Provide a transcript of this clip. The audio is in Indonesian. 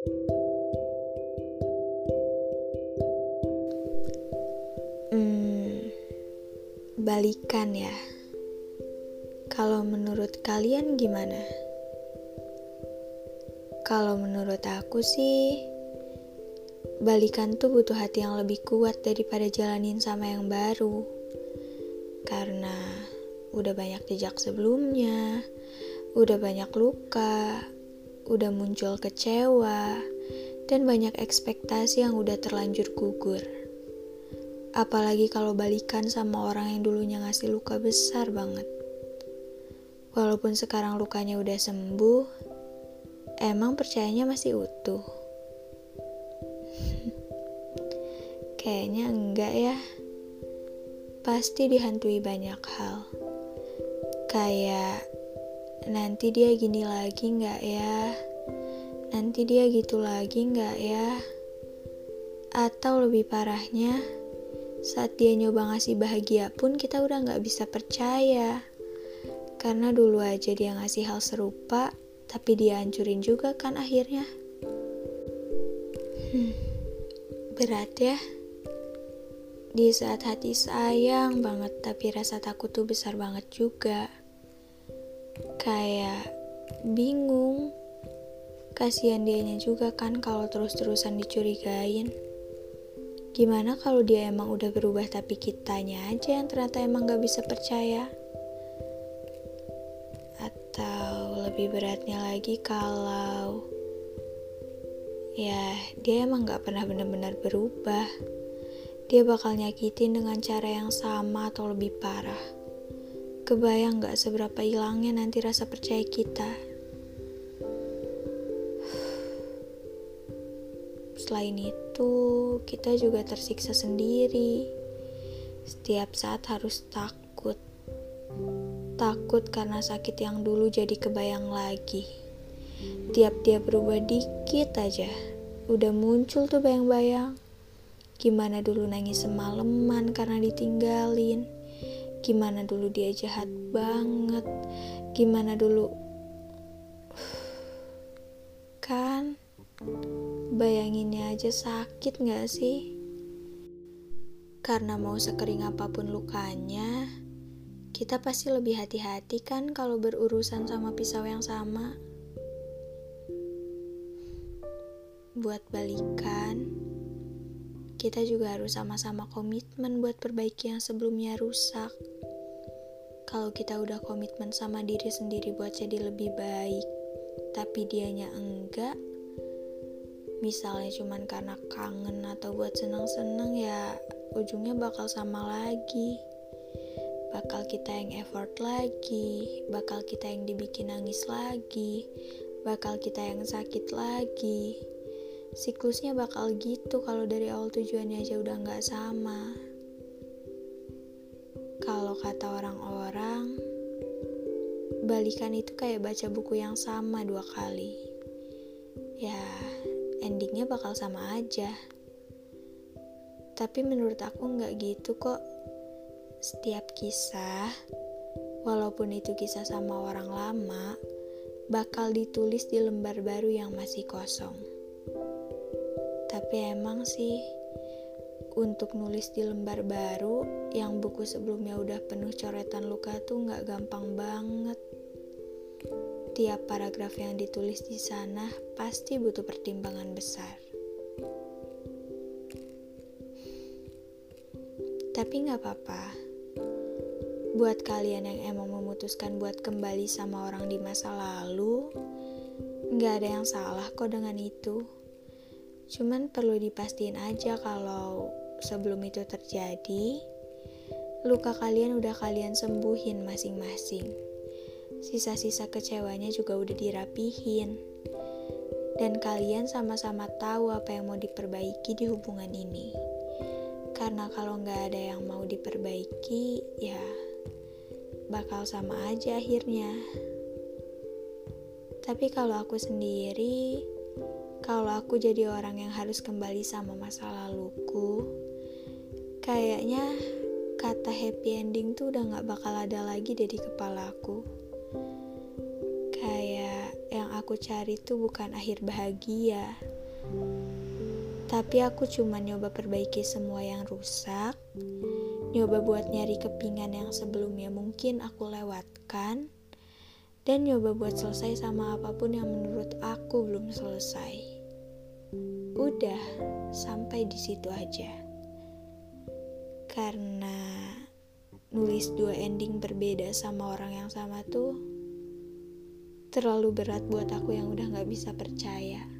Hmm, balikan ya. Kalau menurut kalian gimana? Kalau menurut aku sih, balikan tuh butuh hati yang lebih kuat daripada jalanin sama yang baru. Karena udah banyak jejak sebelumnya, udah banyak luka, udah muncul kecewa, dan banyak ekspektasi yang udah terlanjur gugur. Apalagi kalau balikan sama orang yang dulunya ngasih luka besar banget. Walaupun sekarang lukanya udah sembuh, emang percayanya masih utuh. Kayaknya enggak ya. Pasti dihantui banyak hal. Kayak nanti dia gini lagi enggak ya? Nanti dia gitu lagi enggak ya? Atau lebih parahnya, saat dia nyoba ngasih bahagia pun kita udah gak bisa percaya. Karena dulu aja dia ngasih hal serupa, tapi dia hancurin juga kan akhirnya. Hmm, berat ya. Di saat hati sayang banget, tapi rasa takut tuh besar banget juga. Kayak bingung. Kasihan dianya juga kan kalau terus-terusan dicurigain. Gimana kalau dia emang udah berubah tapi kitanya aja yang ternyata emang gak bisa percaya? Atau lebih beratnya lagi kalau ya dia emang gak pernah benar-benar berubah. Dia bakal nyakitin dengan cara yang sama atau lebih parah. Kebayang gak seberapa hilangnya nanti rasa percaya kita? Selain itu, kita juga tersiksa sendiri. Setiap saat harus takut. Takut karena sakit yang dulu jadi kebayang lagi. Tiap dia berubah dikit aja, udah muncul tuh bayang-bayang. Gimana dulu nangis semalaman karena ditinggalin. Gimana dulu dia jahat banget. Gimana dulu kan Bayanginnya aja sakit gak sih? Karena mau sekering apa pun lukanya, kita pasti lebih hati-hati kan kalau berurusan sama pisau yang sama. Buat balikan, kita juga harus sama-sama komitmen buat perbaiki yang sebelumnya rusak. Kalau kita udah komitmen sama diri sendiri buat jadi lebih baik, tapi dianya enggak, misalnya cuman karena kangen atau buat seneng-seneng ya ujungnya bakal sama lagi bakal kita yang effort lagi bakal kita yang dibikin nangis lagi bakal kita yang sakit lagi siklusnya bakal gitu kalau dari awal tujuannya aja udah nggak sama kalau kata orang-orang balikan itu kayak baca buku yang sama dua kali ya endingnya bakal sama aja. Tapi menurut aku nggak gitu kok. Setiap kisah, walaupun itu kisah sama orang lama, bakal ditulis di lembar baru yang masih kosong. Tapi emang sih, untuk nulis di lembar baru yang buku sebelumnya udah penuh coretan luka tuh nggak gampang banget. Tiap paragraf yang ditulis di sana pasti butuh pertimbangan besar. Tapi nggak apa-apa. Buat kalian yang emang memutuskan buat kembali sama orang di masa lalu, nggak ada yang salah kok dengan itu. Cuman perlu dipastiin aja kalau sebelum itu terjadi, luka kalian udah kalian sembuhin masing-masing sisa-sisa kecewanya juga udah dirapihin. Dan kalian sama-sama tahu apa yang mau diperbaiki di hubungan ini. Karena kalau nggak ada yang mau diperbaiki, ya bakal sama aja akhirnya. Tapi kalau aku sendiri, kalau aku jadi orang yang harus kembali sama masa laluku, kayaknya kata happy ending tuh udah gak bakal ada lagi dari kepala aku aku cari tuh bukan akhir bahagia. Tapi aku cuma nyoba perbaiki semua yang rusak, nyoba buat nyari kepingan yang sebelumnya mungkin aku lewatkan, dan nyoba buat selesai sama apa pun yang menurut aku belum selesai. Udah, sampai di situ aja. Karena nulis dua ending berbeda sama orang yang sama tuh terlalu berat buat aku yang udah gak bisa percaya.